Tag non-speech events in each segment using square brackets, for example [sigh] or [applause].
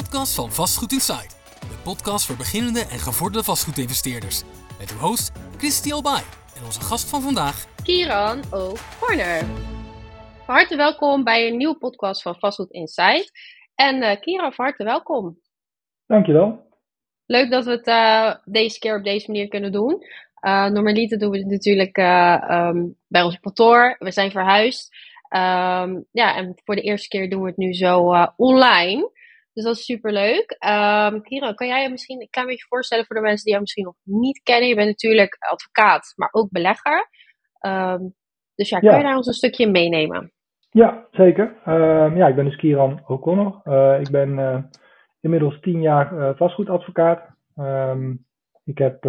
podcast van Vastgoed Insight. De podcast voor beginnende en gevorderde vastgoedinvesteerders. Met uw host Christy Albay en onze gast van vandaag, Kieran O. Corner. Van harte welkom bij een nieuwe podcast van Vastgoed Insight. En uh, Kieran, van harte welkom. Dankjewel. Leuk dat we het uh, deze keer op deze manier kunnen doen. Uh, normaliter doen we het natuurlijk um, bij ons kantoor. We zijn verhuisd. Um, ja, en voor de eerste keer doen we het nu zo online. Dus dat is super leuk. Um, Kieran, kan jij je misschien een klein beetje voorstellen voor de mensen die jou misschien nog niet kennen? Je bent natuurlijk advocaat, maar ook belegger. Um, dus ja, kan je daar ons een stukje meenemen? Ja, zeker. Um, ja, ik ben dus Kieran O'Connor. Uh, ik ben uh, inmiddels tien jaar uh, vastgoedadvocaat. ik heb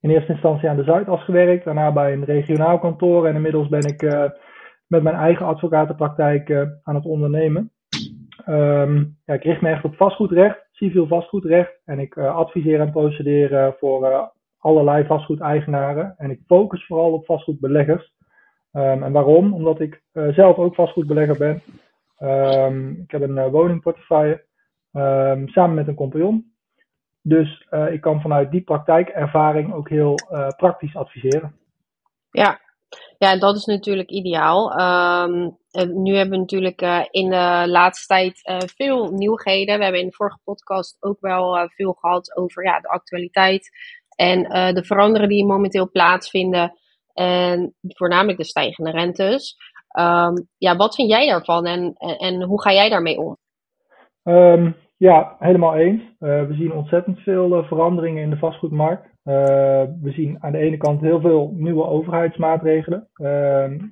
in eerste instantie aan de Zuidas gewerkt, daarna bij een regionaal kantoor en inmiddels ben ik met mijn eigen advocatenpraktijk aan het ondernemen. Um, ja, ik richt me echt op vastgoedrecht, civiel vastgoedrecht. En ik uh, adviseer en procedeer voor uh, allerlei vastgoedeigenaren. En ik focus vooral op vastgoedbeleggers. Um, en waarom? Omdat ik zelf ook vastgoedbelegger ben. Um, ik heb een woningportefeuille samen met een compagnon. Dus ik kan vanuit die praktijkervaring ook heel praktisch adviseren. Ja, ja, dat is natuurlijk ideaal. Um, nu hebben we natuurlijk uh, in de laatste tijd uh, veel nieuwigheden. We hebben in de vorige podcast ook wel veel gehad over ja, de actualiteit en de veranderingen die momenteel plaatsvinden. En voornamelijk de stijgende rentes. Um, ja, wat vind jij daarvan en, en, hoe ga jij daarmee om? Um, ja, helemaal eens. we zien ontzettend veel veranderingen in de vastgoedmarkt. Uh, we zien aan de ene kant heel veel nieuwe overheidsmaatregelen. Uh,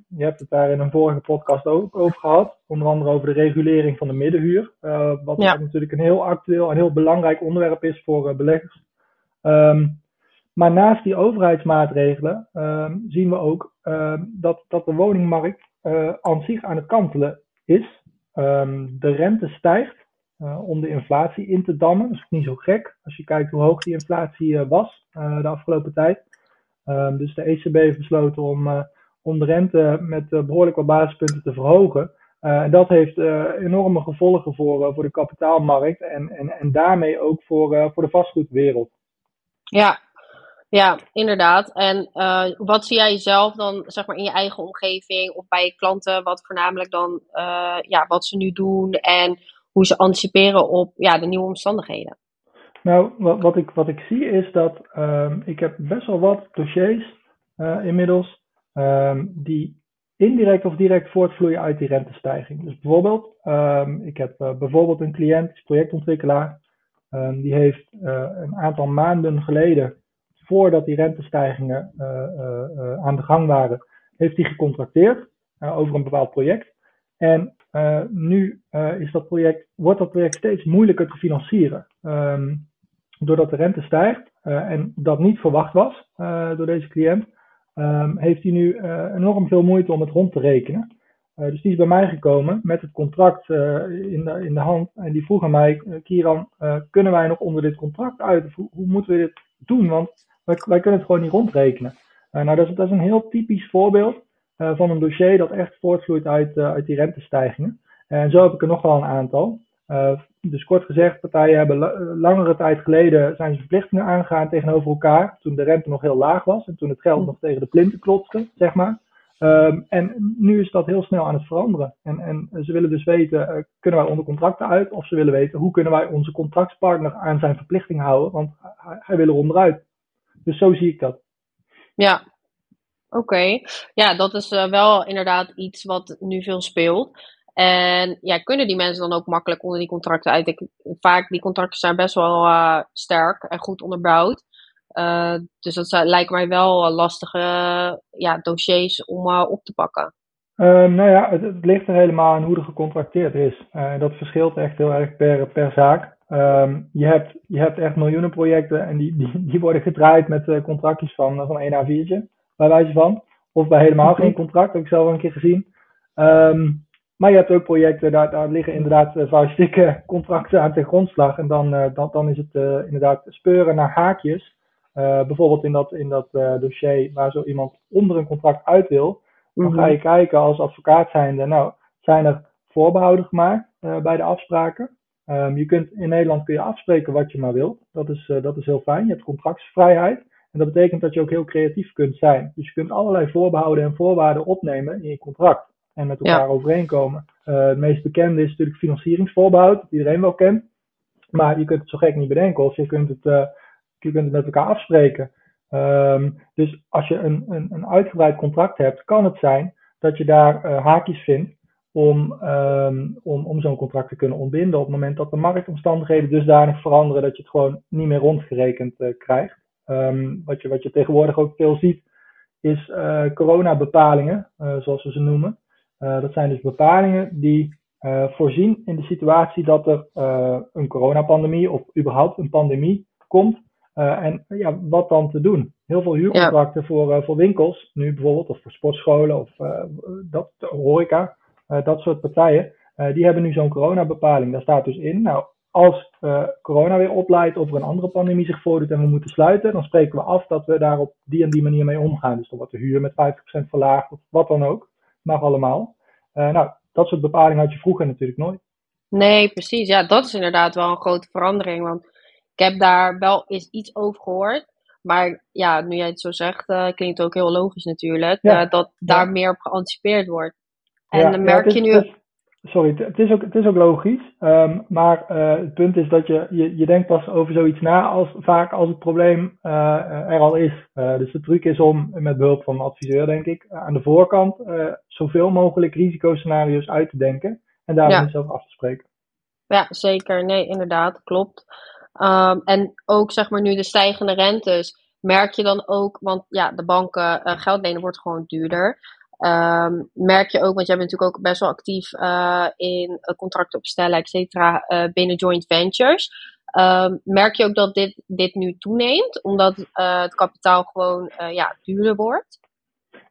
je hebt het daar in een vorige podcast ook over gehad. Onder andere over de regulering van de middenhuur. Uh, wat ja. natuurlijk een heel actueel en heel belangrijk onderwerp is voor beleggers. Um, maar naast die overheidsmaatregelen ehm, zien we ook ehm, dat, dat de woningmarkt aan zich aan het kantelen is. de rente stijgt. Uh, om de inflatie in te dammen. Dat is niet zo gek als je kijkt hoe hoog die inflatie uh, was uh, de afgelopen tijd. Ehm, dus de ECB heeft besloten om, om de rente met behoorlijk wat basispunten te verhogen. en dat heeft enorme gevolgen voor, voor de kapitaalmarkt en, en, en daarmee ook voor, voor de vastgoedwereld. Ja, ja, inderdaad. En wat zie jij zelf dan, zeg maar, in je eigen omgeving of bij je klanten, wat voornamelijk dan, ja, wat ze nu doen en hoe ze anticiperen op ja, de nieuwe omstandigheden? Nou, wat, wat, ik, wat ik zie is dat um, ik heb best wel wat dossiers uh, inmiddels um, die indirect of direct voortvloeien uit die rentestijging. Dus bijvoorbeeld, um, ik heb uh, bijvoorbeeld een cliënt, projectontwikkelaar, die heeft uh, een aantal maanden geleden, voordat die rentestijgingen aan de gang waren, heeft hij gecontracteerd over een bepaald project. En uh, nu uh, is dat project, wordt dat project steeds moeilijker te financieren. Um, doordat de rente stijgt uh, en dat niet verwacht was door deze cliënt, um, heeft hij nu enorm veel moeite om het rond te rekenen. dus die is bij mij gekomen met het contract in, de, in de hand en die vroeg aan mij, Kieran, kunnen wij nog onder dit contract uit? Hoe, moeten we dit doen? Want wij, kunnen het gewoon niet rondrekenen. nou, dat is, dat is een heel typisch voorbeeld van een dossier dat echt voortvloeit uit, uh, uit die rentestijgingen. En zo heb ik er nog wel een aantal. Uh, dus kort gezegd, partijen hebben langere tijd geleden zijn ze verplichtingen aangegaan tegenover elkaar. Toen de rente nog heel laag was en toen het geld nog tegen de plinten klotste, zeg maar. Um, en nu is dat heel snel aan het veranderen. En, en ze willen dus weten, kunnen wij onder contracten uit? Of ze willen weten, hoe kunnen wij onze contractspartner aan zijn verplichting houden? Want hij, hij wil er onderuit. Dus zo zie ik dat. Ja, Oké, ja, dat is uh, wel inderdaad iets wat nu veel speelt. En ja, kunnen die mensen dan ook makkelijk onder die contracten uit? Ik, vaak die contracten zijn best wel uh, sterk en goed onderbouwd. Uh, dus dat lijkt mij wel lastige ja, dossiers om op te pakken. nou ja, het, ligt er helemaal aan hoe er gecontracteerd is. dat verschilt echt heel erg per, per zaak. Um, je, hebt, je hebt echt miljoenen projecten en die, die, die worden gedraaid met contractjes van, van 1 A4'tje bij wijze van. Of bij helemaal geen contract, heb ik zelf al een keer gezien. Um, maar je hebt ook projecten, daar, daar liggen inderdaad uh, vuistdikke [laughs] contracten aan ten grondslag. En dan, uh, dan, dan is het uh, inderdaad speuren naar haakjes. bijvoorbeeld in dat, in dat dossier waar zo iemand onder een contract uit wil. Dan ga je kijken als advocaat zijnde, nou, zijn er voorbehouden gemaakt bij de afspraken? Ehm, je kunt, in Nederland kun je afspreken wat je maar wilt. Dat is, dat is heel fijn. Je hebt contractsvrijheid. En dat betekent dat je ook heel creatief kunt zijn. Dus je kunt allerlei voorbehouden en voorwaarden opnemen in je contract. En met elkaar overeenkomen. het meest bekende is natuurlijk financieringsvoorbehoud, dat iedereen wel kent. Maar je kunt het zo gek niet bedenken. Of je kunt het, je kunt het met elkaar afspreken. Ehm, dus als je een, een, een, uitgebreid contract hebt, kan het zijn dat je daar uh, haakjes vindt om, um, om, om zo'n contract te kunnen ontbinden op het moment dat de marktomstandigheden dusdanig veranderen dat je het gewoon niet meer rondgerekend uh, krijgt. Um, wat, je, wat je tegenwoordig ook veel ziet, is uh, coronabepalingen, zoals we ze noemen. dat zijn dus bepalingen die voorzien in de situatie dat er een coronapandemie of überhaupt een pandemie komt en ja, wat dan te doen? Heel veel huurcontracten voor, voor winkels, nu bijvoorbeeld, of voor sportscholen of dat, horeca, dat soort partijen, die hebben nu zo'n coronabepaling. Daar staat dus in, nou, als corona weer opleidt of er een andere pandemie zich voordoet en we moeten sluiten, dan spreken we af dat we daar op die en die manier mee omgaan. Dus dan wordt de huur met 50% verlaagd of wat dan ook. Mag allemaal. nou, dat soort bepalingen had je vroeger natuurlijk nooit. Nee, precies. Ja, dat is inderdaad wel een grote verandering. Want ik heb daar wel eens iets over gehoord. Maar ja, nu jij het zo zegt, uh, klinkt het ook heel logisch natuurlijk. Uh, dat daar meer op geanticipeerd wordt. En dan merk je nu. Sorry, het is ook, het is ook logisch. Um, maar uh, het punt is dat je, je, je denkt pas over zoiets na als, vaak als het probleem er al is. dus de truc is om met behulp van een adviseur, denk ik, aan de voorkant zoveel mogelijk risicoscenario's uit te denken. En daar ja. zelf af te spreken. Ja, zeker. Nee, inderdaad, klopt. Um, en ook zeg maar nu de stijgende rentes, merk je dan ook, want ja, de banken uh, geld lenen wordt gewoon duurder. Um, merk je ook, want jij bent natuurlijk ook best wel actief uh, in uh, contracten opstellen, et cetera, binnen joint ventures. Um, merk je ook dat dit, dit nu toeneemt, omdat het kapitaal gewoon ja, duurder wordt?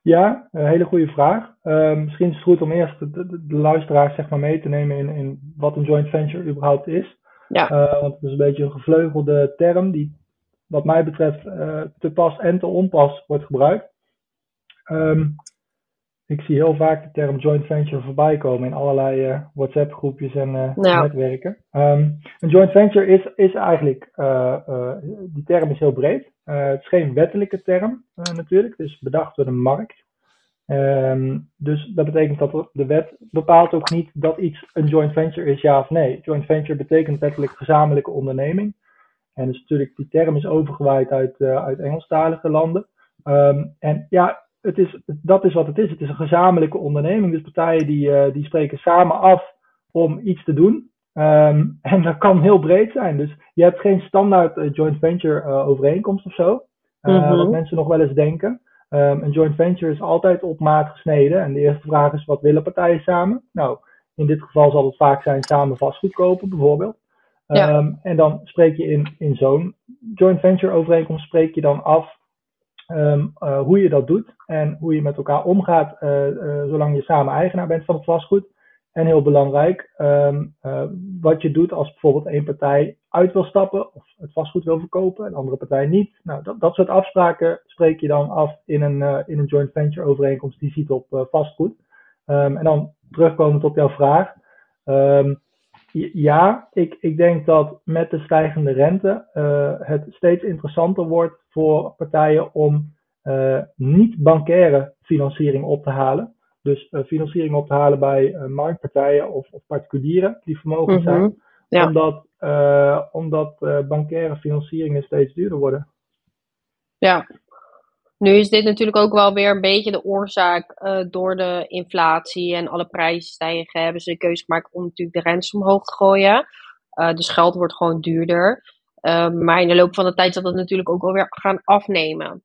Ja, een hele goede vraag. Uh, misschien is het goed om eerst de, de, de luisteraars zeg maar, mee te nemen in, in wat een joint venture überhaupt is. Ja. Want het is een beetje een gevleugelde term die wat mij betreft te pas en te onpas wordt gebruikt. Um, ik zie heel vaak de term joint venture voorbij komen in allerlei uh, WhatsApp groepjes en ja. netwerken. Um, een joint venture is, is eigenlijk, die term is heel breed. het is geen wettelijke term natuurlijk, het is bedacht door de markt. Um, dus dat betekent dat de wet bepaalt ook niet dat iets een joint venture is, ja of nee. Joint venture betekent letterlijk gezamenlijke onderneming. En dus natuurlijk, die term is overgewaaid uit, uit Engelstalige landen. Um, en ja, het is, dat is wat het is. Het is een gezamenlijke onderneming. Dus partijen die, uh, die spreken samen af om iets te doen. Um, [laughs] en dat kan heel breed zijn. Dus je hebt geen standaard uh, joint venture overeenkomst of zo. -hmm. Wat mensen nog wel eens denken. Um, een joint venture is altijd op maat gesneden. En de eerste vraag is: wat willen partijen samen? Nou, in dit geval zal het vaak zijn samen vastgoed kopen, bijvoorbeeld. Ja. Um, en dan spreek je in, in zo'n joint venture overeenkomst spreek je dan af um, uh, hoe je dat doet en hoe je met elkaar omgaat, uh, uh, zolang je samen eigenaar bent van het vastgoed. En heel belangrijk, uh, wat je doet als bijvoorbeeld één partij uit wil stappen of het vastgoed wil verkopen en de andere partij niet. Nou, dat, dat soort afspraken spreek je dan af in een, in een joint venture overeenkomst die ziet op vastgoed. Um, en dan terugkomend op jouw vraag. Ja, ik, ik denk dat met de stijgende rente het steeds interessanter wordt voor partijen om niet bankaire financiering op te halen. Dus uh, financiering op te halen bij marktpartijen of, of, particulieren die vermogen zijn. Mm -hmm. ja. Omdat, omdat bankaire financieringen steeds duurder worden. Ja, nu is dit natuurlijk ook wel weer een beetje de oorzaak door de inflatie en alle prijsstijgingen hebben ze de keuze gemaakt om natuurlijk de rentes omhoog te gooien. dus geld wordt gewoon duurder. maar in de loop van de tijd zal dat natuurlijk ook alweer gaan afnemen.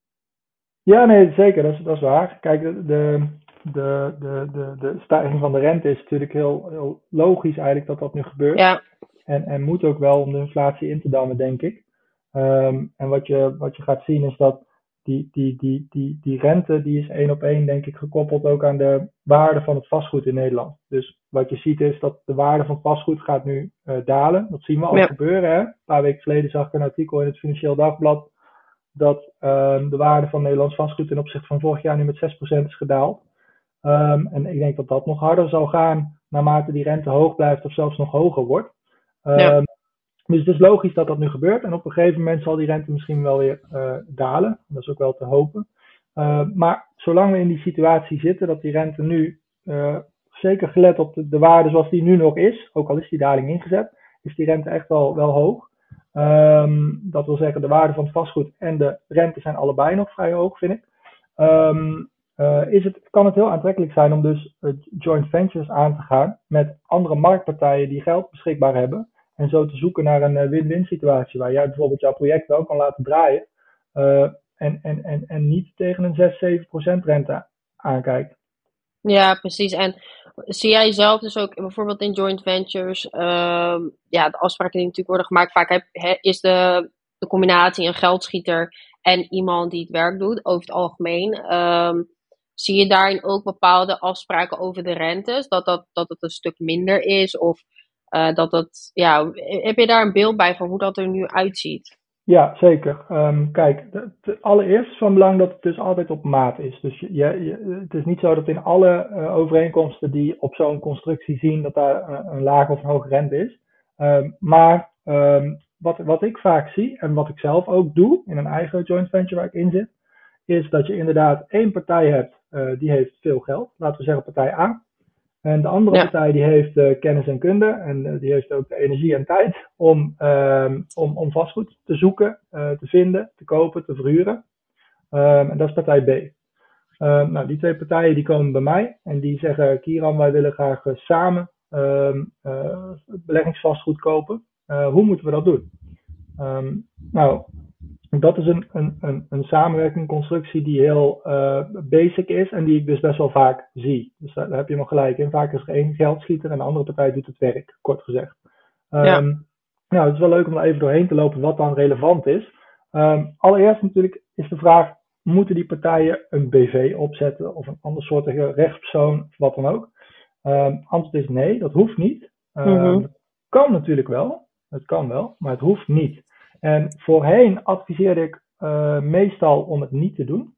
Ja, nee, zeker. Dat is, dat is waar. Kijk, de, de de, de, de, de stijging van de rente is natuurlijk heel, heel logisch eigenlijk dat dat nu gebeurt. Ja. En, en moet ook wel om de inflatie in te dammen, denk ik. Um, en wat je, wat je gaat zien is dat die, die, die, die, die rente die is één op één, denk ik, gekoppeld ook aan de waarde van het vastgoed in Nederland. Dus wat je ziet is dat de waarde van vastgoed gaat nu uh, dalen. Dat zien we al ja. gebeuren. Hè? Een paar weken geleden zag ik een artikel in het Financieel Dagblad dat uh, de waarde van Nederlands vastgoed ten opzichte van vorig jaar nu met 6% is gedaald. Um, en ik denk dat dat nog harder zal gaan naarmate die rente hoog blijft of zelfs nog hoger wordt. Ehm, dus het is logisch dat dat nu gebeurt. En op een gegeven moment zal die rente misschien wel weer dalen. Dat is ook wel te hopen. maar zolang we in die situatie zitten dat die rente nu, zeker gelet op de, de, waarde zoals die nu nog is, ook al is die daling ingezet, is die rente echt wel, wel hoog. Um, dat wil zeggen, de waarde van het vastgoed en de rente zijn allebei nog vrij hoog, vind ik. Uh, is het, kan het heel aantrekkelijk zijn om dus joint ventures aan te gaan met andere marktpartijen die geld beschikbaar hebben. En zo te zoeken naar een eh, win-win situatie waar jij bijvoorbeeld jouw project wel kan laten draaien. Uh, en, en, en, en niet tegen een 6, 7 procent rente aankijkt. Ja, precies. En zie jij zelf dus ook bijvoorbeeld in joint ventures, uh, ja, de afspraken die natuurlijk worden gemaakt, vaak heb, is de, de combinatie een geldschieter en iemand die het werk doet, over het algemeen. Um, zie je daarin ook bepaalde afspraken over de rentes, dat, dat, dat het een stuk minder is? Of uh, dat het, ja, heb je daar een beeld bij van hoe dat er nu uitziet? Ja, zeker. Um, kijk, allereerst is van belang dat het dus altijd op maat is. Dus je, je, het is niet zo dat in alle uh, overeenkomsten die op zo'n constructie zien, dat daar een, een lage of een hoge rente is. Um, maar um, wat, wat ik vaak zie en wat ik zelf ook doe in een eigen joint venture waar ik in zit, is dat je inderdaad één partij hebt die heeft veel geld. Laten we zeggen partij A. En de andere partij die heeft uh, kennis en kunde en uh, die heeft ook de energie en tijd om, um, om, om vastgoed te zoeken, uh, te vinden, te kopen, te verhuren. Um, en dat is partij B. Um, nou, die twee partijen die komen bij mij en die zeggen, Kieran, wij willen graag samen beleggingsvastgoed kopen. hoe moeten we dat doen? nou, dat is een, een, een, een samenwerking, constructie die heel uh, basic is en die ik dus best wel vaak zie. Dus daar, daar heb je me gelijk in. Vaak is er één geldschieter en de andere partij doet het werk, kort gezegd. Um, ja. Nou, het is wel leuk om er even doorheen te lopen wat dan relevant is. Um, allereerst natuurlijk is de vraag, moeten die partijen een BV opzetten of een ander soortige rechtspersoon of wat dan ook? Um, antwoord is nee, dat hoeft niet. Mm -hmm. Kan natuurlijk wel, het kan wel, maar het hoeft niet. En voorheen adviseerde ik uh, meestal om het niet te doen.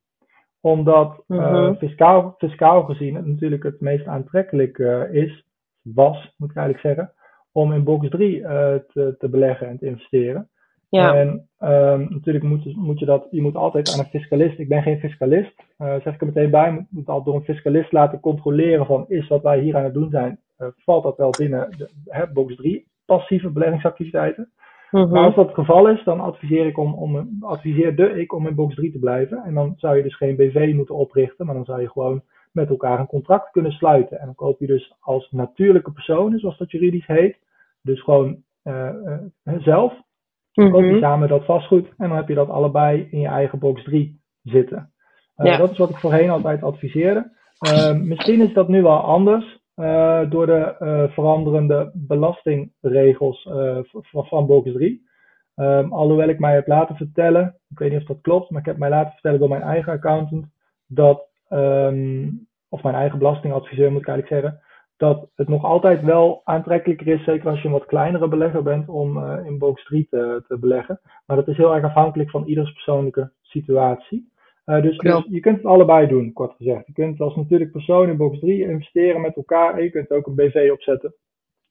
Omdat uh, mm -hmm. fiscaal, fiscaal gezien het natuurlijk het meest aantrekkelijk uh, is, was moet ik eigenlijk zeggen, om in box 3 te, te, beleggen en te investeren. Ja. En um, natuurlijk moet, moet, je dat, je moet altijd aan een fiscalist, ik ben geen fiscalist, zeg ik er meteen bij, moet, moet altijd door een fiscalist laten controleren van is wat wij hier aan het doen zijn, valt dat wel binnen de, hè, box 3 passieve beleggingsactiviteiten. Mm -hmm. Maar als dat het geval is, dan adviseer ik om, om, adviseerde ik om in box 3 te blijven. En dan zou je dus geen BV moeten oprichten, maar dan zou je gewoon met elkaar een contract kunnen sluiten. En dan koop je dus als natuurlijke persoon, zoals dat juridisch heet, dus gewoon uh, uh, zelf, mm -hmm. koop je samen dat vastgoed en dan heb je dat allebei in je eigen box 3 zitten. Uh, ja. Dat is wat ik voorheen altijd adviseerde. misschien is dat nu wel anders. Uh, door de uh, veranderende belastingregels uh, van, van box 3. Um, alhoewel ik mij heb laten vertellen, ik weet niet of dat klopt, maar ik heb mij laten vertellen door mijn eigen accountant, dat, um, of mijn eigen belastingadviseur moet ik eigenlijk zeggen, dat het nog altijd wel aantrekkelijker is, zeker als je een wat kleinere belegger bent, om in box 3 te, te beleggen. Maar dat is heel erg afhankelijk van ieders persoonlijke situatie. Uh, dus, dus, je kunt het allebei doen, kort gezegd. Je kunt als natuurlijk persoon in box 3 investeren met elkaar. En je kunt ook een BV opzetten.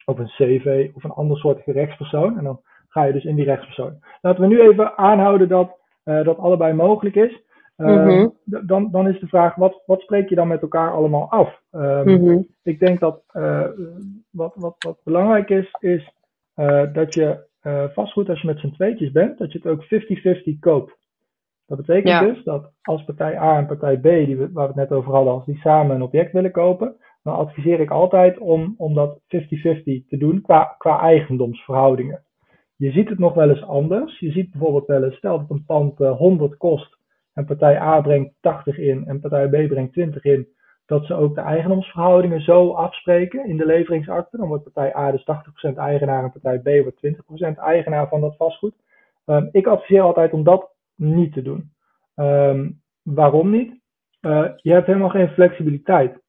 Of een CV of een ander soort rechtspersoon. En dan ga je dus in die rechtspersoon. Laten we nu even aanhouden dat uh, dat allebei mogelijk is. Uh, mm -hmm. dan, dan is de vraag, wat, wat spreek je dan met elkaar allemaal af? Um, mm -hmm. Ik denk dat wat, wat, wat belangrijk is, is dat je vastgoed als je met z'n tweetjes bent, dat je het ook 50-50 koopt. Dat betekent ja. dus dat als partij A en partij B, die we, waar we het net over hadden, als die samen een object willen kopen, dan adviseer ik altijd om, om dat 50-50 te doen qua, qua eigendomsverhoudingen. Je ziet het nog wel eens anders. Je ziet bijvoorbeeld wel eens, stel dat een pand uh, 100 kost en partij A brengt 80 in en partij B brengt 20 in, dat ze ook de eigendomsverhoudingen zo afspreken in de leveringsakte. Dan wordt partij A dus 80% eigenaar en partij B wordt 20% eigenaar van dat vastgoed. Um, ik adviseer altijd om dat niet te doen. Um, waarom niet? Uh, je hebt helemaal geen flexibiliteit.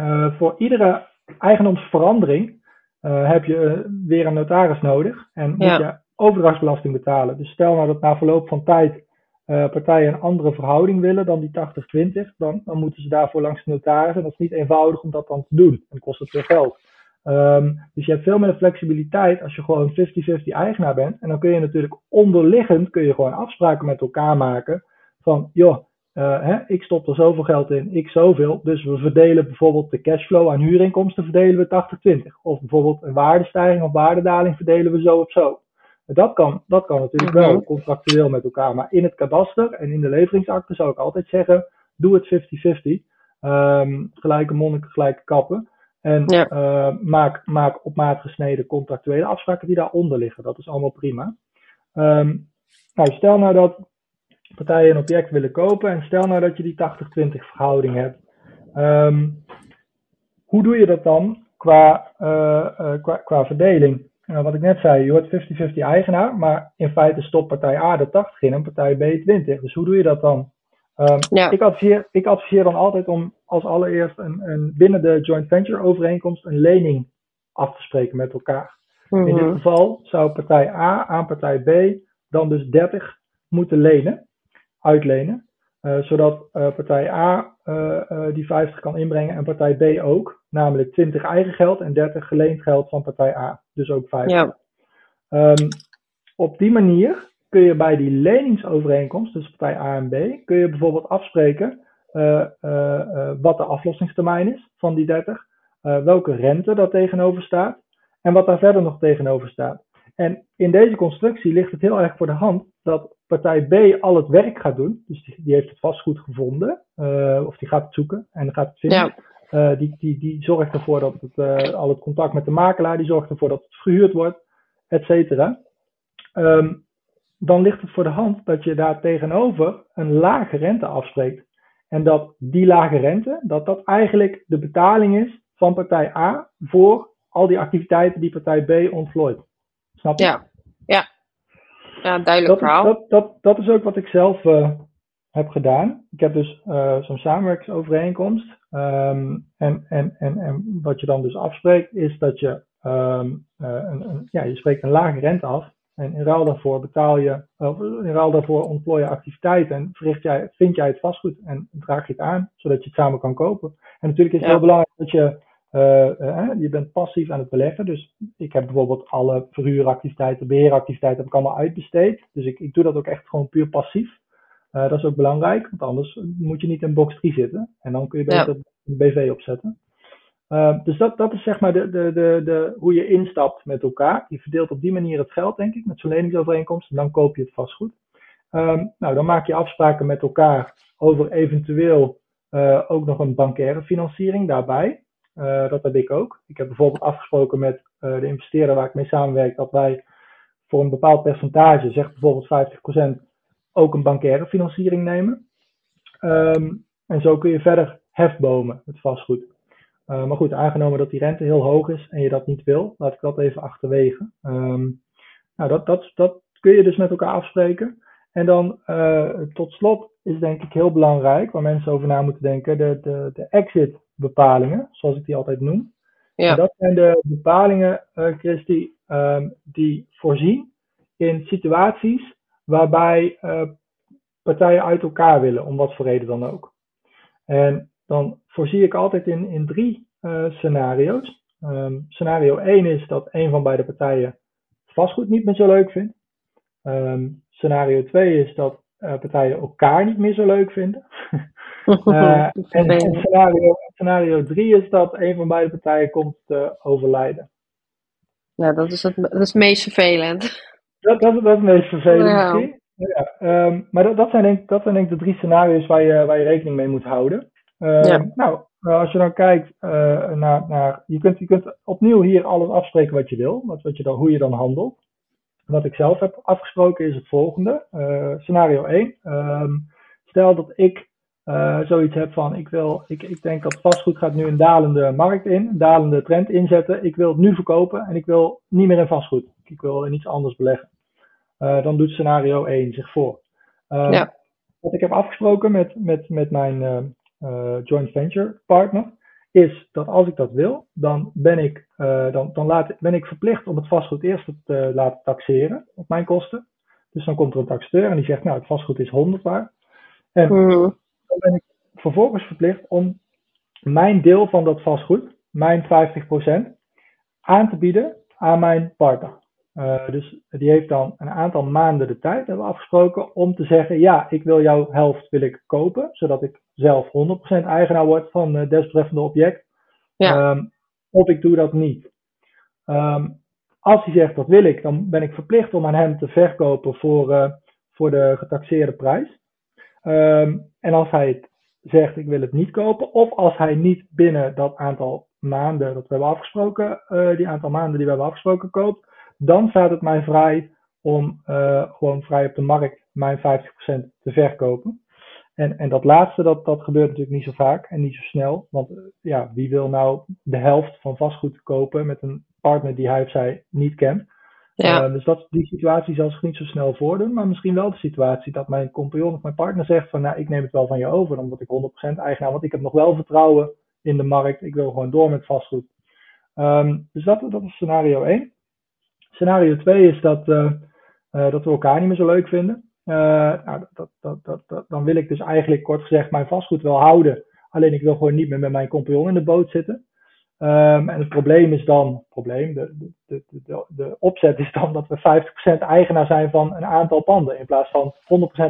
Uh, voor iedere eigendomsverandering uh, heb je weer een notaris nodig en moet ja. je overdrachtsbelasting betalen. Dus stel nou dat na verloop van tijd partijen een andere verhouding willen dan die 80-20, dan, dan moeten ze daarvoor langs de notaris en dat is niet eenvoudig om dat dan te doen. Dan kost het veel geld. Ehm, dus je hebt veel meer flexibiliteit als je gewoon 50-50 eigenaar bent. En dan kun je natuurlijk onderliggend kun je gewoon afspraken met elkaar maken. Van joh, uh, hè, ik stop er zoveel geld in, ik zoveel. Dus we verdelen bijvoorbeeld de cashflow aan huurinkomsten verdelen we 80-20. Of bijvoorbeeld een waardestijging of waardedaling verdelen we zo of zo. Dat kan, dat kan natuurlijk wel mhm. contractueel met elkaar. Maar in het kadaster en in de leveringsakte zou ik altijd zeggen, doe het 50-50. Um, gelijke monniken, gelijke kappen. En uh, maak, maak op maat gesneden contractuele afspraken die daaronder liggen. Dat is allemaal prima. Um, nou, stel nou dat partijen een object willen kopen en stel nou dat je die 80-20 verhouding hebt. Um, hoe doe je dat dan qua, uh, uh, qua, qua verdeling? Nou, wat ik net zei, je wordt 50-50 eigenaar, maar in feite stopt partij A de 80 in en partij B 20. Dus hoe doe je dat dan? Um, ja. ik, adviseer, ik adviseer dan altijd om als allereerst een, een, binnen de joint venture overeenkomst een lening af te spreken met elkaar. In dit mhm. geval zou partij A aan partij B dan dus 30 moeten lenen, uitlenen. Uh, zodat uh, partij A uh, die 50 kan inbrengen en partij B ook. Namelijk 20 eigen geld en 30 geleend geld van partij A. Dus ook 50. Ja. Um, op die manier kun je bij die leningsovereenkomst tussen partij A en B, kun je bijvoorbeeld afspreken uh, uh, wat de aflossingstermijn is van die 30, welke rente daar tegenover staat en wat daar verder nog tegenover staat. En in deze constructie ligt het heel erg voor de hand dat partij B al het werk gaat doen. Dus die, die heeft het vastgoed gevonden, of die gaat het zoeken en gaat het vinden. Ja. die, die, die zorgt ervoor dat het, al het contact met de makelaar, die zorgt ervoor dat het verhuurd wordt, et cetera. Um, dan ligt het voor de hand dat je daar tegenover een lage rente afspreekt. En dat die lage rente, dat dat eigenlijk de betaling is van partij A voor al die activiteiten die partij B ontvlooit. Snap je? Ja, ja. ja duidelijk dat, verhaal. Dat, dat, dat is ook wat ik zelf uh, heb gedaan. Ik heb dus uh, zo'n samenwerkingsovereenkomst. Um, en, en, en, en wat je dan dus afspreekt, is dat je, um, uh, een, een, ja, je spreekt een lage rente af. En in ruil daarvoor betaal je, of in ruil daarvoor ontplooi je activiteiten en verricht jij, vind jij het vastgoed en draag je het aan, zodat je het samen kan kopen. En natuurlijk is het heel belangrijk dat je, uh, uh, je bent passief aan het beleggen. Dus ik heb bijvoorbeeld alle verhuuractiviteiten, beheeractiviteiten heb ik allemaal uitbesteed. Dus ik, ik doe dat ook echt gewoon puur passief. Uh, dat is ook belangrijk, want anders moet je niet in box 3 zitten. En dan kun je beter ja. een BV opzetten. Uh, dus dat, is zeg maar de, de, de, de, hoe je instapt met elkaar. Je verdeelt op die manier het geld, denk ik, met zo'n leningsovereenkomst. En dan koop je het vastgoed. Um, nou, dan maak je afspraken met elkaar over eventueel uh, ook nog een bankaire financiering daarbij. Uh, dat heb ik ook. Ik heb bijvoorbeeld afgesproken met de investeerder waar ik mee samenwerk dat wij voor een bepaald percentage, zeg bijvoorbeeld 50%, ook een bankaire financiering nemen. Um, en zo kun je verder hefbomen, het vastgoed. Uh, maar goed, aangenomen dat die rente heel hoog is en je dat niet wil, laat ik dat even achterwege. Um, nou, dat, dat, dat kun je dus met elkaar afspreken. En dan uh, tot slot is denk ik heel belangrijk, waar mensen over na moeten denken, de, de, de exit bepalingen, zoals ik die altijd noem. Ja. En dat zijn de bepalingen, uh, Christy, um, die voorzien in situaties waarbij partijen uit elkaar willen, om wat voor reden dan ook. En dan voorzie ik altijd in, in drie uh, scenario's. Um, scenario 1 is dat een van beide partijen vastgoed niet meer zo leuk vindt. Um, scenario 2 is dat uh, partijen elkaar niet meer zo leuk vinden. [laughs] uh, en, en scenario, scenario 3 is dat een van beide partijen komt te overlijden. Ja, dat is het, dat is het meest vervelend. Dat, dat, dat is het meest vervelend misschien. Ja, um, maar dat, dat, zijn denk, dat zijn denk ik de drie scenario's waar je, waar je rekening mee moet houden. Ja. Nou, als je dan kijkt uh, naar, naar je, kunt, je kunt opnieuw hier alles afspreken wat je wil, wat, wat je dan, hoe je dan handelt. Wat ik zelf heb afgesproken is het volgende. Uh, scenario 1. Um, stel dat ik zoiets heb van, ik, wil, ik, ik denk dat vastgoed gaat nu een dalende markt in, een dalende trend inzetten. Ik wil het nu verkopen en ik wil niet meer in vastgoed. Ik wil in iets anders beleggen. dan doet scenario 1 zich voor. Um, ja. Wat ik heb afgesproken met, met, met mijn joint venture partner, is dat als ik dat wil, dan ben ik, uh, dan, dan laat, ben ik verplicht om het vastgoed eerst te laten taxeren op mijn kosten. Dus dan komt er een taxateur en die zegt, nou het vastgoed is 100 waard. En mm. dan ben ik vervolgens verplicht om mijn deel van dat vastgoed, mijn 50%, aan te bieden aan mijn partner. Uh, dus die heeft dan een aantal maanden de tijd, hebben we afgesproken, om te zeggen, ja, ik wil jouw helft wil ik kopen, zodat ik zelf 100% eigenaar word van het desbetreffende object. Ja. Um, of ik doe dat niet. Um, als hij zegt dat wil ik, dan ben ik verplicht om aan hem te verkopen voor, uh, voor de getaxeerde prijs. Um, en als hij het zegt ik wil het niet kopen, of als hij niet binnen dat aantal maanden dat we hebben afgesproken, uh, die aantal maanden die we hebben afgesproken koopt, dan staat het mij vrij om uh, gewoon vrij op de markt mijn 50% te verkopen. En, en dat laatste, dat, dat gebeurt natuurlijk niet zo vaak en niet zo snel. Want ja, wie wil nou de helft van vastgoed kopen met een partner die hij of zij niet kent? Ja. Uh, dus dat, die situatie zal zich niet zo snel voordoen, maar misschien wel de situatie dat mijn compagnon of mijn partner zegt van nou, ik neem het wel van je over, dan word ik 100% eigenaar, want ik heb nog wel vertrouwen in de markt, ik wil gewoon door met vastgoed. Um, dus dat, dat is scenario 1. Scenario 2 is dat, uh, uh, dat we elkaar niet meer zo leuk vinden. Uh, nou, dat, dat, dat, dat, dan wil ik dus eigenlijk kort gezegd mijn vastgoed wel houden, alleen ik wil gewoon niet meer met mijn compagnon in de boot zitten. Um, en het probleem is dan, probleem, de, de, de, de, opzet is dan dat we 50% eigenaar zijn van een aantal panden in plaats van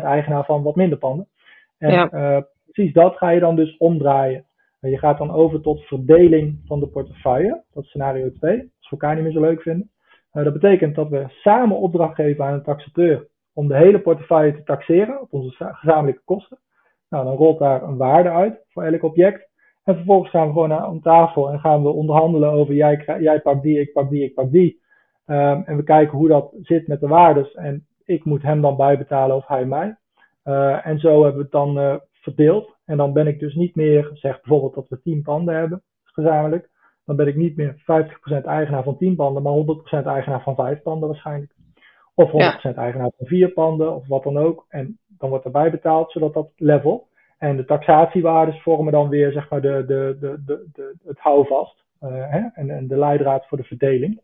100% eigenaar van wat minder panden. En ja. uh, precies dat ga je dan dus omdraaien. En je gaat dan over tot verdeling van de portefeuille, dat is scenario 2, als we elkaar niet meer zo leuk vinden. Uh, dat betekent dat we samen opdracht geven aan een taxateur om de hele portefeuille te taxeren op onze gezamenlijke kosten. Nou, dan rolt daar een waarde uit voor elk object. En vervolgens gaan we gewoon om tafel en gaan we onderhandelen over jij, jij pakt die, ik pak die, ik pak die. Um, en we kijken hoe dat zit met de waardes. En ik moet hem dan bijbetalen of hij mij. Uh, en zo hebben we het dan uh, verdeeld. En dan ben ik dus niet meer, zeg bijvoorbeeld dat we 10 panden hebben, gezamenlijk. Dan ben ik niet meer 50% eigenaar van 10 panden, maar 100% eigenaar van 5 panden waarschijnlijk. Of 100% ja. eigenaar van 4 panden, of wat dan ook. En dan wordt erbij betaald, zodat dat level. En de taxatiewaardes vormen dan weer zeg maar, de, de, de, de, de het houvast uh, hè? En, en, de leidraad voor de verdeling.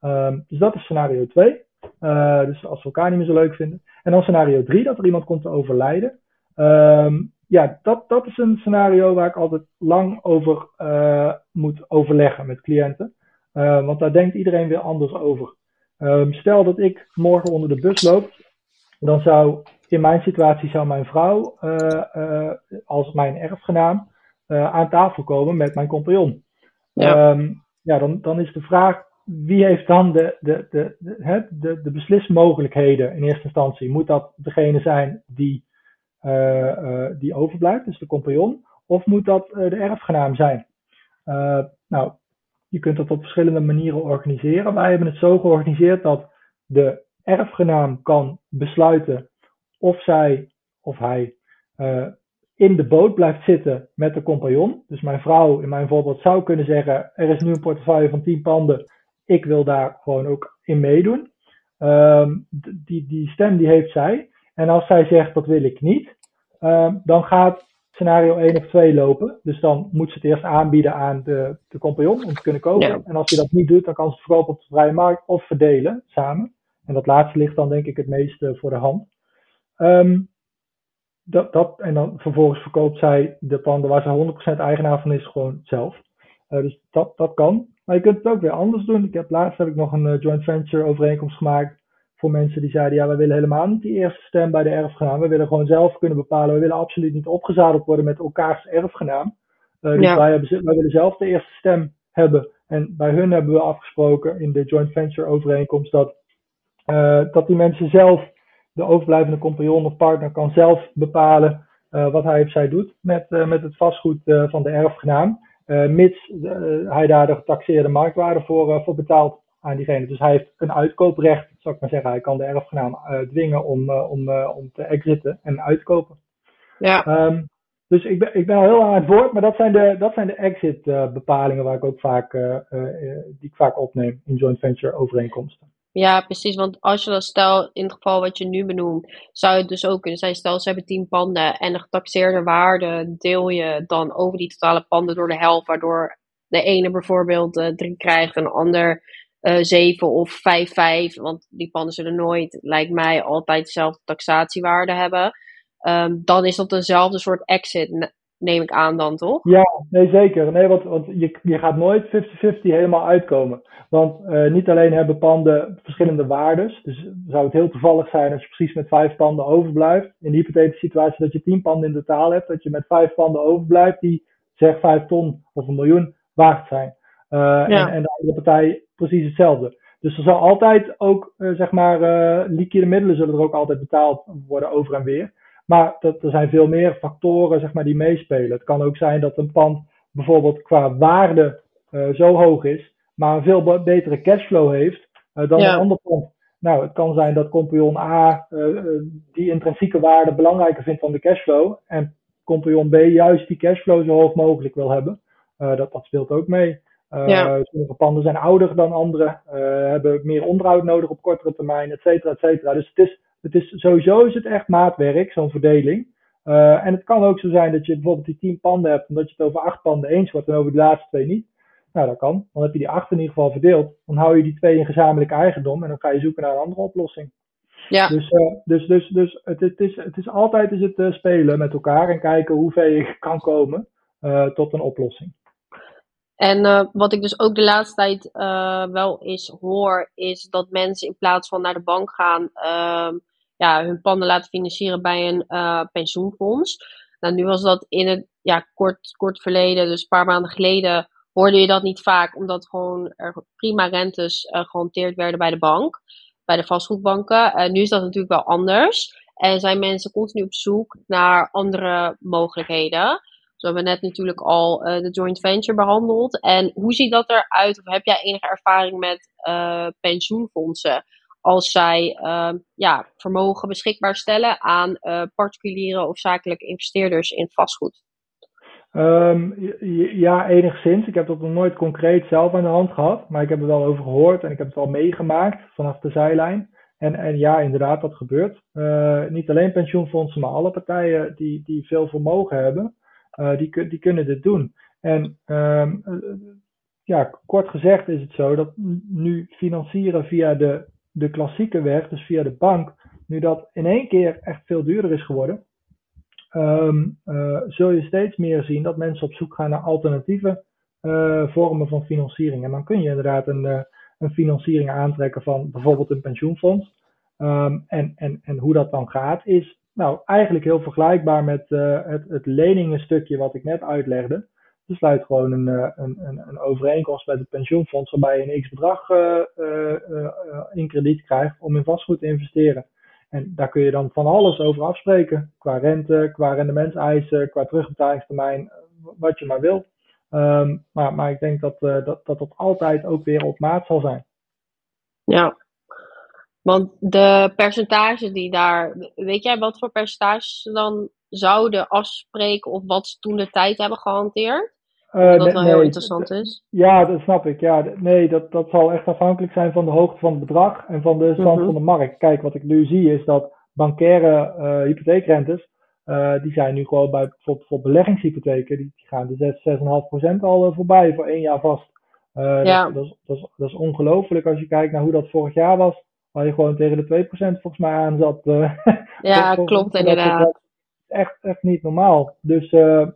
Um, dus dat is scenario 2. Uh, eh, dus als we elkaar niet meer zo leuk vinden. En dan scenario 3, dat er iemand komt te overlijden. Um, ja, dat, dat is een scenario waar ik altijd lang over uh, moet overleggen met cliënten. want daar denkt iedereen weer anders over. Um, stel dat ik morgen onder de bus loop, dan zou in mijn situatie zou mijn vrouw uh, uh, als mijn erfgenaam uh, aan tafel komen met mijn compagnon. Ja, um, ja dan, dan is de vraag, wie heeft dan de, de, de, de, de, de beslismogelijkheden in eerste instantie? Moet dat degene zijn die, die overblijft, dus de compagnon? Of moet dat de erfgenaam zijn? nou, je kunt dat op verschillende manieren organiseren. Wij hebben het zo georganiseerd dat de erfgenaam kan besluiten of zij of hij uh, in de boot blijft zitten met de compagnon. Dus mijn vrouw in mijn voorbeeld zou kunnen zeggen: er is nu een portefeuille van 10 panden, ik wil daar gewoon ook in meedoen. Um, die, die stem die heeft zij. En als zij zegt dat wil ik niet, um, dan gaat scenario 1 of 2 lopen. Dus dan moet ze het eerst aanbieden aan de, de compagnon om te kunnen kopen. Ja. En als je dat niet doet, dan kan ze het verkopen op de vrije markt of verdelen samen. En dat laatste ligt dan denk ik het meest voor de hand. Um, dat, dat, en dan vervolgens verkoopt zij de panden waar ze 100% eigenaar van is, gewoon zelf. Uh, dus dat, dat kan. Maar je kunt het ook weer anders doen. Ik heb, laatst heb ik nog een uh, joint venture overeenkomst gemaakt voor mensen die zeiden, ja, wij willen helemaal niet die eerste stem bij de erfgenaam. We willen gewoon zelf kunnen bepalen. We willen absoluut niet opgezadeld worden met elkaars erfgenaam. Uh, dus ja. wij, hebben, wij willen zelf de eerste stem hebben. En bij hun hebben we afgesproken in de joint venture overeenkomst dat, dat die mensen zelf de overblijvende compagnon of partner kan zelf bepalen uh, wat hij of zij doet met, met het vastgoed van de erfgenaam. mits hij daar de getaxeerde marktwaarde voor, voor betaalt aan diegene. Dus hij heeft een uitkooprecht, zou ik maar zeggen. Hij kan de erfgenaam dwingen om, om, om te exiten en uitkopen. Ja. Um, dus ik ben, ik ben al heel aan het woord, maar dat zijn de, dat zijn de exit bepalingen waar ik ook vaak, die ik vaak opneem in joint venture overeenkomsten. Ja, precies. Want als je dan stel, in het geval wat je nu benoemt, zou het dus ook kunnen zijn, stel ze hebben tien panden en de getaxeerde waarde deel je dan over die totale panden door de helft, waardoor de ene bijvoorbeeld drie krijgt en de ander uh, zeven of vijf, vijf. Want die panden zullen nooit, lijkt mij, altijd dezelfde taxatiewaarde hebben. Um, dan is dat eenzelfde soort exit. neem ik aan dan, toch? Ja, nee zeker. Nee, want, want je, je gaat nooit 50-50 helemaal uitkomen. Want uh, niet alleen hebben panden verschillende waardes. Dus zou het heel toevallig zijn als je precies met vijf panden overblijft. In de hypothetische situatie dat je tien panden in totaal hebt, dat je met vijf panden overblijft die zeg vijf ton of een miljoen waard zijn. Uh, ja. en, en, de andere partij precies hetzelfde. Dus er zal altijd ook, uh, zeg maar, liquide middelen zullen er ook altijd betaald worden over en weer. Maar dat, er zijn veel meer factoren zeg maar, die meespelen. Het kan ook zijn dat een pand bijvoorbeeld qua waarde uh, zo hoog is, maar een veel betere cashflow heeft uh, dan een ander pand. Nou, het kan zijn dat compagnon A uh, die intrinsieke waarde belangrijker vindt dan de cashflow. En compagnon B juist die cashflow zo hoog mogelijk wil hebben. dat, dat speelt ook mee. Ja. Sommige panden zijn ouder dan andere, hebben meer onderhoud nodig op kortere termijn, et cetera, et cetera. Dus het is het is, sowieso is het echt maatwerk, zo'n verdeling. Uh, en het kan ook zo zijn dat je bijvoorbeeld die tien panden hebt, omdat je het over acht panden eens wordt en over de laatste twee niet. Nou, dat kan. Dan heb je die acht in ieder geval verdeeld. Dan hou je die twee in gezamenlijk eigendom en dan ga je zoeken naar een andere oplossing. Ja. Dus, uh, dus, dus, dus het, het, is, het is altijd is het, uh, spelen met elkaar en kijken hoe ver je kan komen tot een oplossing. En uh, wat ik dus ook de laatste tijd uh, wel eens hoor, is dat mensen in plaats van naar de bank gaan, uh, ja, hun panden laten financieren bij een uh, pensioenfonds. Nou, nu was dat in het ja, kort, kort verleden, dus een paar maanden geleden, hoorde je dat niet vaak, omdat gewoon er prima rentes gehanteerd werden bij de bank, bij de vastgoedbanken. Nu is dat natuurlijk wel anders. En zijn mensen continu op zoek naar andere mogelijkheden. We hebben net natuurlijk al de joint venture behandeld. En hoe ziet dat eruit? Of heb jij enige ervaring met pensioenfondsen? als zij uh, ja, vermogen beschikbaar stellen aan uh, particuliere of zakelijke investeerders in vastgoed? Um, ja, enigszins. Ik heb dat nog nooit concreet zelf aan de hand gehad, maar ik heb er wel over gehoord en ik heb het al meegemaakt vanaf de zijlijn. En, en ja, inderdaad, dat gebeurt. Niet alleen pensioenfondsen, maar alle partijen die, die veel vermogen hebben, die, die kunnen dit doen. En um, ja, kort gezegd is het zo dat nu financieren via de de klassieke weg, dus via de bank, nu dat in één keer echt veel duurder is geworden, um, uh, zul je steeds meer zien dat mensen op zoek gaan naar alternatieve vormen van financiering. En dan kun je inderdaad een, een financiering aantrekken van bijvoorbeeld een pensioenfonds. Um, en, en, en hoe dat dan gaat, is nou eigenlijk heel vergelijkbaar met het, het leningsstukje wat ik net uitlegde. Je sluit gewoon een, eh, een, een, een overeenkomst met het pensioenfonds waarbij je een x bedrag uh, in krediet krijgt om in vastgoed te investeren. En daar kun je dan van alles over afspreken. Qua rente, qua rendementseisen, qua terugbetalingstermijn, wat je maar wilt. Um, maar, maar ik denk dat, dat dat altijd ook weer op maat zal zijn. Ja, want de percentages die daar, weet jij wat voor percentages ze dan zouden afspreken of wat ze toen de tijd hebben gehanteerd? Uh, dat wel heel interessant is. Ja, dat snap ik. Ja, nee, dat, dat zal echt afhankelijk zijn van de hoogte van het bedrag en van de stand mhm. van de markt. Kijk, wat ik nu zie is dat bankaire uh, hypotheekrentes, uh, die zijn nu gewoon bij bijvoorbeeld voor beleggingshypotheken, die, die gaan de 6, 6,5% al voorbij voor één jaar vast. ja. dat, dat, is, dat, is, dat is ongelooflijk als je kijkt naar hoe dat vorig jaar was, waar je gewoon tegen de 2% volgens mij aan zat. ja, [laughs] klopt inderdaad. Echt, echt niet normaal. Dus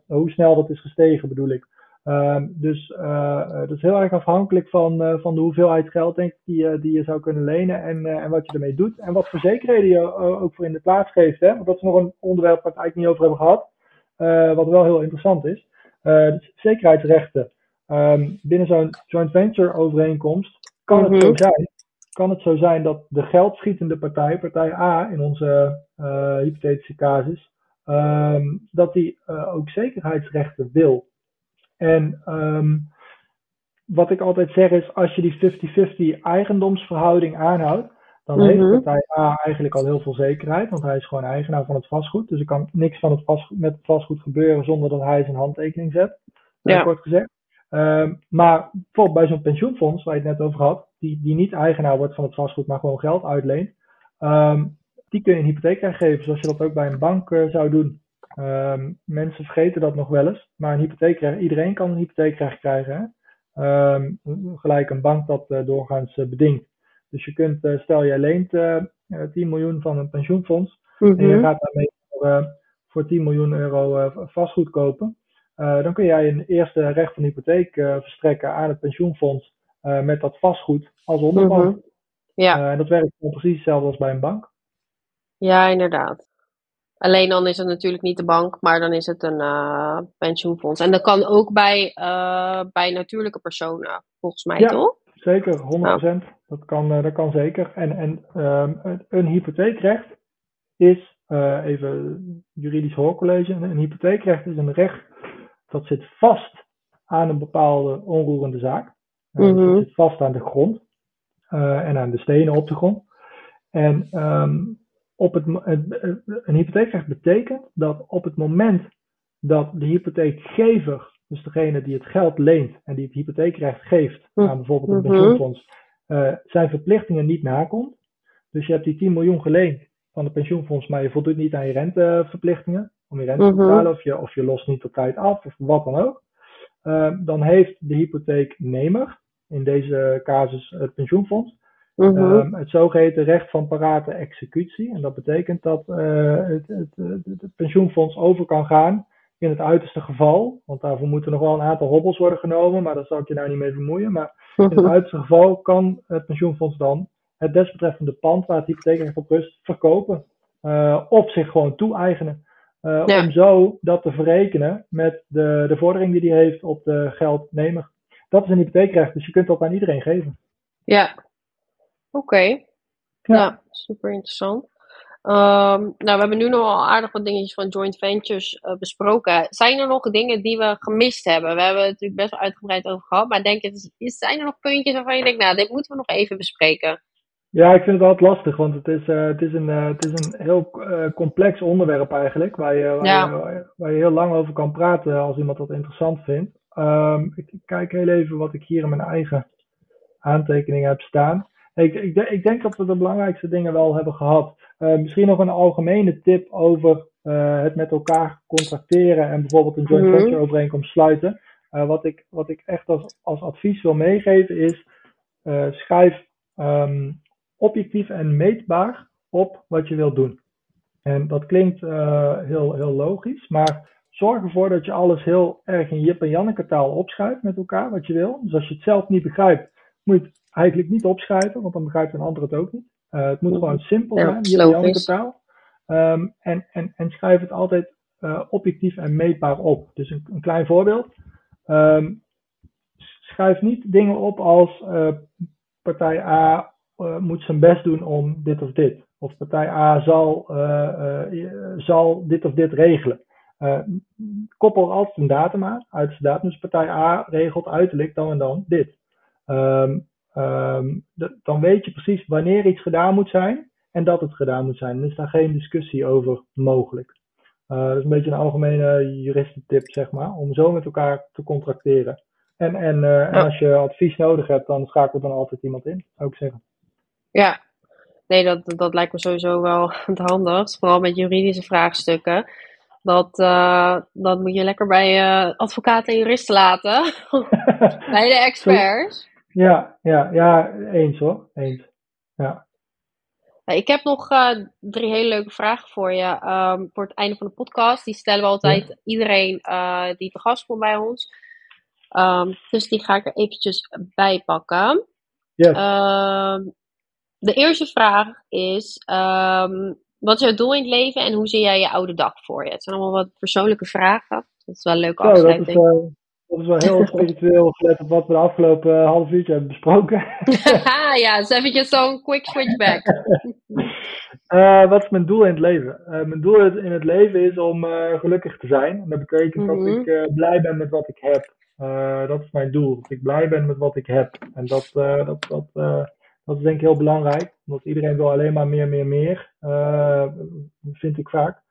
hoe snel dat is gestegen bedoel ik. Uh, dus uh, dat is heel erg afhankelijk van, van de hoeveelheid geld denk ik, die, die je zou kunnen lenen en, en wat je ermee doet. En wat voor zekerheden je ook voor in de plaats geeft. Hè? Want dat is nog een onderwerp waar we het eigenlijk niet over hebben gehad. wat wel heel interessant is. Dus zekerheidsrechten. Um, binnen zo'n joint venture overeenkomst kan het zo mhm. zijn. Kan het zo zijn dat de geldschietende partij, partij A in onze hypothetische casus, um, dat die ook zekerheidsrechten wil. En um, wat ik altijd zeg is, als je die 50-50 eigendomsverhouding aanhoudt, dan heeft mhm. partij A eigenlijk al heel veel zekerheid, want hij is gewoon eigenaar van het vastgoed. Dus er kan niks van het vastgoed, met het vastgoed gebeuren zonder dat hij zijn handtekening zet, ja. kort gezegd. Um, maar bijvoorbeeld bij zo'n pensioenfonds, waar je het net over had, die, die niet eigenaar wordt van het vastgoed, maar gewoon geld uitleent, um, die kun je een hypotheek geven, zoals je dat ook bij een bank uh, zou doen. Um, mensen vergeten dat nog wel eens, maar een hypotheek iedereen kan een hypotheekrecht krijgen. Um, gelijk een bank dat uh, doorgaans uh, bedingt. Dus je kunt, stel jij leent 10 miljoen van een pensioenfonds mm -hmm. en je mhm. gaat daarmee voor, voor 10 miljoen euro vastgoed kopen. Dan kun jij een eerste recht van hypotheek verstrekken aan het pensioenfonds met dat vastgoed als onderpand. Mhm. Ja. en dat werkt precies hetzelfde als bij een bank. Ja, inderdaad. Alleen dan is het natuurlijk niet de bank, maar dan is het een uh, pensioenfonds. En dat kan ook bij, uh, bij natuurlijke personen, volgens mij, ja, toch? Zeker, 100%. Nou. Dat, kan, uh, dat kan zeker. En, en um, een hypotheekrecht is, even juridisch hoorcollege, een hypotheekrecht is een recht dat zit vast aan een bepaalde onroerende zaak. Mm -hmm. Dat zit vast aan de grond en aan de stenen op de grond. En um, op het, een hypotheekrecht betekent dat op het moment dat de hypotheekgever, dus degene die het geld leent en die het hypotheekrecht geeft hm. aan bijvoorbeeld een mhm. pensioenfonds, uh, zijn verplichtingen niet nakomt. Dus je hebt die 10 miljoen geleend van het pensioenfonds, maar je voldoet niet aan je renteverplichtingen om je rente te mhm. betalen, of je, of je lost niet op tijd af, of wat dan ook. Uh, dan heeft de hypotheeknemer, in deze casus het pensioenfonds, Mhm. Ehm, het zogeheten recht van parate executie. En dat betekent dat uh, het, het, het, pensioenfonds over kan gaan in het uiterste geval. Want daarvoor moeten nog wel een aantal hobbels worden genomen, maar daar zal ik je nou niet mee vermoeien. Maar in het uiterste geval kan het pensioenfonds dan het desbetreffende pand waar het hypotheekrecht op rust verkopen. Uh, of zich gewoon toe-eigenen. Uh, Om zo dat te verrekenen met de, de vordering die hij heeft op de geldnemer. Dat is een hypotheekrecht, dus je kunt dat aan iedereen geven. Ja, Oké. Ja. super interessant. Um, nou, we hebben nu nog al aardig wat dingetjes van joint ventures uh, besproken. Zijn er nog dingen die we gemist hebben? We hebben het natuurlijk best wel uitgebreid over gehad, maar denk je, zijn er nog puntjes waarvan je denkt, nou, dit moeten we nog even bespreken? Ja, ik vind het altijd lastig, want het is, uh, het is, een, uh, het is een heel complex onderwerp eigenlijk, waar je, waar, ja. je, waar, je, heel lang over kan praten als iemand dat interessant vindt. Um, ik kijk heel even wat ik hier in mijn eigen aantekeningen heb staan. Ik, ik, ik, denk dat we de belangrijkste dingen wel hebben gehad. Misschien nog een algemene tip over het met elkaar contracteren en bijvoorbeeld een joint mhm. venture overeenkomst sluiten. Wat, ik, wat ik echt als, als advies wil meegeven is, schrijf um, objectief en meetbaar op wat je wilt doen. En dat klinkt heel, heel logisch, maar zorg ervoor dat je alles heel erg in Jip en Janneke taal opschrijft met elkaar, wat je wil. Dus als je het zelf niet begrijpt, moet je het eigenlijk niet opschrijven, want dan begrijpt een ander het ook niet. Uh, het moet gewoon simpel zijn, hier in de taal. Um, en, en, en schrijf het altijd uh, objectief en meetbaar op. Dus een, een klein voorbeeld. Um, schrijf niet dingen op als partij A moet zijn best doen om dit of dit. Of partij A zal, zal dit of dit regelen. koppel altijd een datum aan, uit de datum. Dus partij A regelt uiterlijk dan en dan dit. Um, um, dan weet je precies wanneer iets gedaan moet zijn en dat het gedaan moet zijn. Dan is daar geen discussie over mogelijk. Uh, dat is een beetje een algemene juristentip, zeg maar, om zo met elkaar te contracteren. En, en, uh, en als je advies nodig hebt, dan schakel dan altijd iemand in, zou ik zeggen. Ja, nee, dat, dat lijkt me sowieso wel [laughs] het handigst. Vooral met juridische vraagstukken. Dat, uh, dat moet je lekker bij advocaten en juristen laten. [laughs] bij de experts. Ja, ja, ja, eens hoor. Eens. Ja. Ik heb nog uh, drie hele leuke vragen voor je um, voor het einde van de podcast. Die stellen we altijd iedereen uh, die te gast komt bij ons. Um, dus die ga ik er eventjes bij pakken. Yes. Um, de eerste vraag is: wat is jouw doel in het leven en hoe zie jij je oude dag voor je? Het zijn allemaal wat persoonlijke vragen. Dat is wel een leuke afsluiting. dat is, uh, dat is wel heel [laughs] spiritueel gelet op wat we de afgelopen uh, half uurtje hebben besproken. [laughs] ja, dus eventjes zo'n quick switchback. uh, [laughs] wat is mijn doel in het leven? Mijn doel in het leven is om gelukkig te zijn. En dat betekent dat mhm. ik blij ben met wat ik heb. dat is mijn doel. Dat ik blij ben met wat ik heb. En dat, dat, dat, dat is denk ik heel belangrijk. Omdat iedereen wil alleen maar meer, meer, meer. vind ik vaak.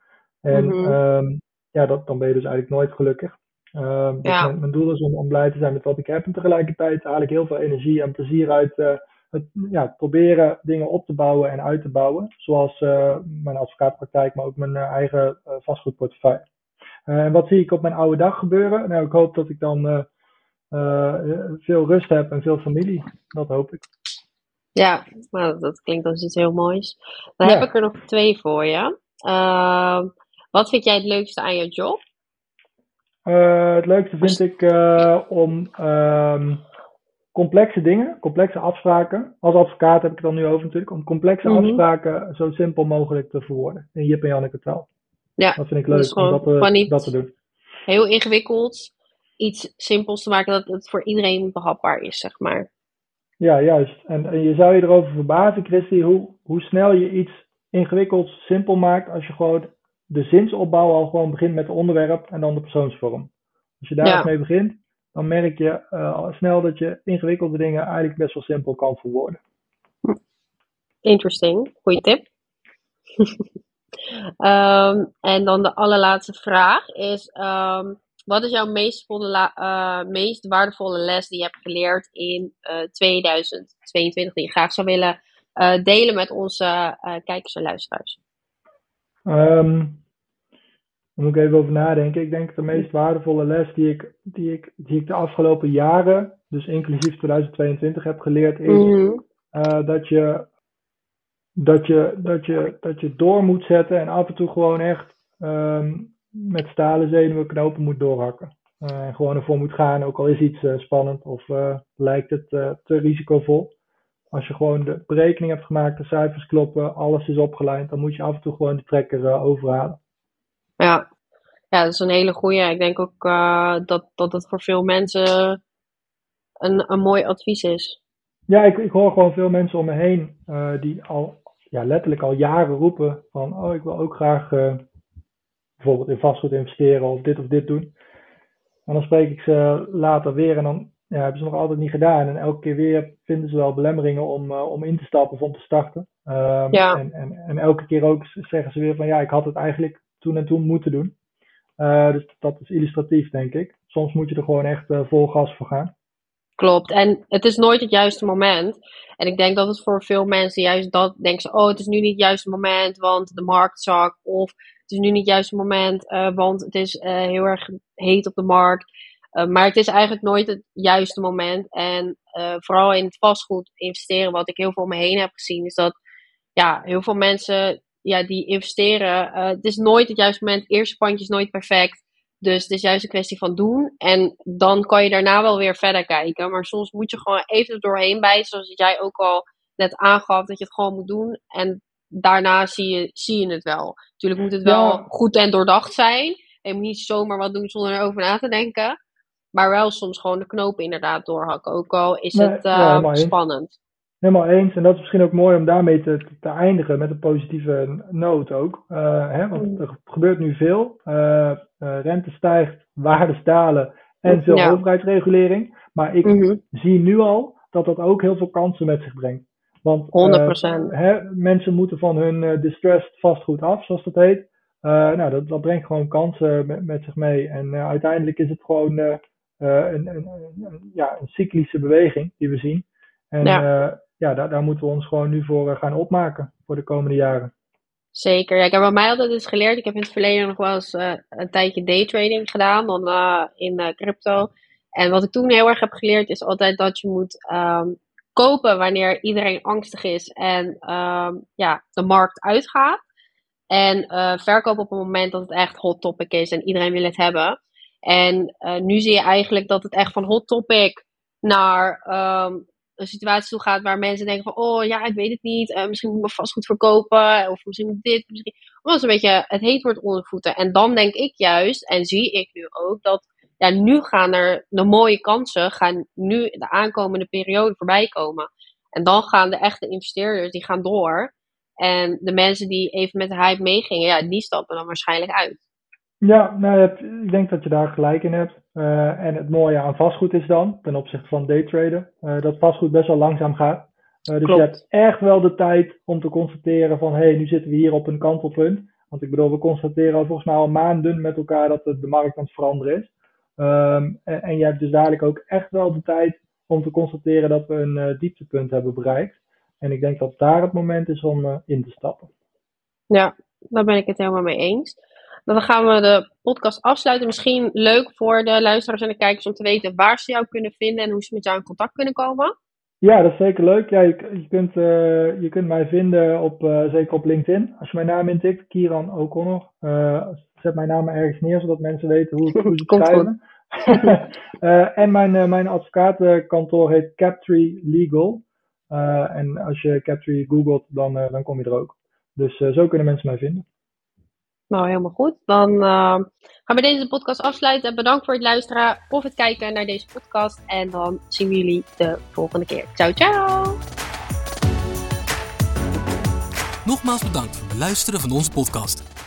En mm ja, dat, dan ben je dus eigenlijk nooit gelukkig. Uh, dus mijn, doel is om, om, blij te zijn met wat ik heb. En tegelijkertijd haal ik heel veel energie en plezier uit uh, het ja, proberen dingen op te bouwen en uit te bouwen. Zoals uh, mijn advocaatpraktijk, maar ook mijn eh, eigen vastgoedportefeuille. en wat zie ik op mijn oude dag gebeuren? Nou, ik hoop dat ik dan veel rust heb en veel familie. Dat hoop ik. Ja, nou, dat klinkt als iets heel moois. Dan heb ik er nog twee voor je. Ehm, Wat vind jij het leukste aan je job? Uh, het leukste vind ik uh, om um, complexe dingen, complexe afspraken. Als advocaat heb ik het dan nu over natuurlijk. Om complexe mm -hmm. afspraken zo simpel mogelijk te verwoorden. In Jip en Janneke taal. Ja, dat vind ik leuk om dat, te, dat te doen. Heel ingewikkeld, iets simpels te maken dat het voor iedereen behapbaar is, zeg maar. Ja, juist. En, en je zou je erover verbazen, Christy, hoe, hoe snel je iets ingewikkelds simpel maakt als je gewoon de zinsopbouw al gewoon begint met het onderwerp en dan de persoonsvorm. Als je daar ja. mee begint, dan merk je uh, al snel dat je ingewikkelde dingen eigenlijk best wel simpel kan verwoorden. Interesting, goede tip. um, [laughs] en dan de allerlaatste vraag is: um, wat is jouw meest, volle, uh, meest, waardevolle les die je hebt geleerd in uh, 2022 die je graag zou willen uh, delen met onze kijkers en luisteraars? Um, daar moet ik even over nadenken. Ik denk de meest waardevolle les die ik, die ik, die ik de afgelopen jaren, dus inclusief 2022, heb geleerd, is Mhm. dat, je, dat, je, dat, je, dat je door moet zetten en af en toe gewoon echt um, met stalen zenuwen knopen moet doorhakken. Uh, en gewoon ervoor moet gaan, ook al is iets uh, spannend of lijkt het te risicovol. Als je gewoon de berekening hebt gemaakt, de cijfers kloppen, alles is opgeleid, dan moet je af en toe gewoon de trekker overhalen. Ja. ja, dat is een hele goede. Ik denk ook dat, dat het voor veel mensen een, een mooi advies is. Ja, ik, ik hoor gewoon veel mensen om me heen uh, die al ja, letterlijk al jaren roepen van oh, ik wil ook graag uh, bijvoorbeeld in vastgoed investeren of dit of dit doen. En dan spreek ik ze later weer en dan ja, hebben ze nog altijd niet gedaan. En elke keer weer vinden ze wel belemmeringen om, om in te stappen of om te starten. Um, ja. en, en, en elke keer ook zeggen ze weer van ja, ik had het eigenlijk toen en toen moeten doen. Uh, dus dat is illustratief, denk ik. Soms moet je er gewoon echt uh, vol gas voor gaan. Klopt. En het is nooit het juiste moment. En ik denk dat het voor veel mensen juist dat denken ze, oh, het is nu niet het juiste moment, want de markt zakt. Of is nu niet het juiste moment, uh, want het is heel erg heet op de markt. maar het is eigenlijk nooit het juiste moment. En vooral in het vastgoed investeren, wat ik heel veel om me heen heb gezien, is dat ja, heel veel mensen ja, die investeren. Het is nooit het juiste moment. Het eerste pandje is nooit perfect. Dus het is juist een kwestie van doen. En dan kan je daarna wel weer verder kijken. Maar soms moet je gewoon even er doorheen bijten. Zoals jij ook al net aangaf dat je het gewoon moet doen. En daarna zie je, zie je het wel. Natuurlijk moet het wel ja. goed en doordacht zijn. En je moet niet zomaar wat doen zonder erover na te denken. Maar wel soms gewoon de knopen inderdaad doorhakken. Ook al is nee, het uh, ja, spannend. Helemaal eens. En dat is misschien ook mooi om daarmee te, te eindigen met een positieve noot ook. Uh, hè, want er gebeurt nu veel. Uh, rente stijgt, waarden dalen en veel ja. overheidsregulering. Maar ik Mhm. zie nu al dat dat ook heel veel kansen met zich brengt. Want 100%. hè, mensen moeten van hun distressed vastgoed af, zoals dat heet. nou, dat, dat brengt gewoon kansen met, met zich mee. En uiteindelijk is het gewoon een, een, een, een, ja, een cyclische beweging die we zien. En Ja. ja, daar, daar moeten we ons gewoon nu voor gaan opmaken voor de komende jaren. Zeker. Ja, ik heb bij mij altijd eens geleerd. Ik heb in het verleden nog wel eens uh, een tijdje daytrading gedaan dan, uh, in uh, crypto. En wat ik toen heel erg heb geleerd is altijd dat je moet um, kopen wanneer iedereen angstig is en um, ja, de markt uitgaat. En verkopen op het moment dat het echt hot topic is en iedereen wil het hebben. En nu zie je eigenlijk dat het echt van hot topic naar um, een situatie toe gaat waar mensen denken van, oh ja, ik weet het niet, uh, misschien moet ik mijn vastgoed verkopen, of misschien moet dit, misschien... Omdat een beetje het heet wordt onder de voeten. En dan denk ik juist, en zie ik nu ook, dat ja, nu gaan er de mooie kansen, gaan nu de aankomende periode voorbij komen. En dan gaan de echte investeerders, die gaan door. En de mensen die even met de hype meegingen, ja, die stappen dan waarschijnlijk uit. Ja, nou, ik denk dat je daar gelijk in hebt. Uh, en het mooie aan vastgoed is dan, ten opzichte van daytraden, uh, dat vastgoed best wel langzaam gaat. Uh, dus Klopt. je hebt echt wel de tijd om te constateren van, hé, hey, nu zitten we hier op een kantelpunt. Want ik bedoel, we constateren al volgens mij al maanden met elkaar dat de markt aan het veranderen is. Um, en, en je hebt dus dadelijk ook echt wel de tijd om te constateren dat we een dieptepunt hebben bereikt. En ik denk dat daar het moment is om in te stappen. Ja, daar ben ik het helemaal mee eens. Dan gaan we de podcast afsluiten. Misschien leuk voor de luisteraars en de kijkers om te weten waar ze jou kunnen vinden en hoe ze met jou in contact kunnen komen. Ja, dat is zeker leuk. Ja, je, je, kunt, uh, je kunt mij vinden op, uh, zeker op LinkedIn. Als je mijn naam intikt, Kieran O'Connor. Uh, zet mijn naam ergens neer, zodat mensen weten hoe, hoe ze het schrijven. [laughs] en mijn, mijn advocatenkantoor heet Captree Legal. en als je Captree googelt, dan, dan kom je er ook. Dus zo kunnen mensen mij vinden. Nou, helemaal goed. Dan uh, gaan we deze podcast afsluiten. Bedankt voor het luisteren of het kijken naar deze podcast. En dan zien we jullie de volgende keer. Ciao, ciao! Nogmaals bedankt voor het luisteren van onze podcast.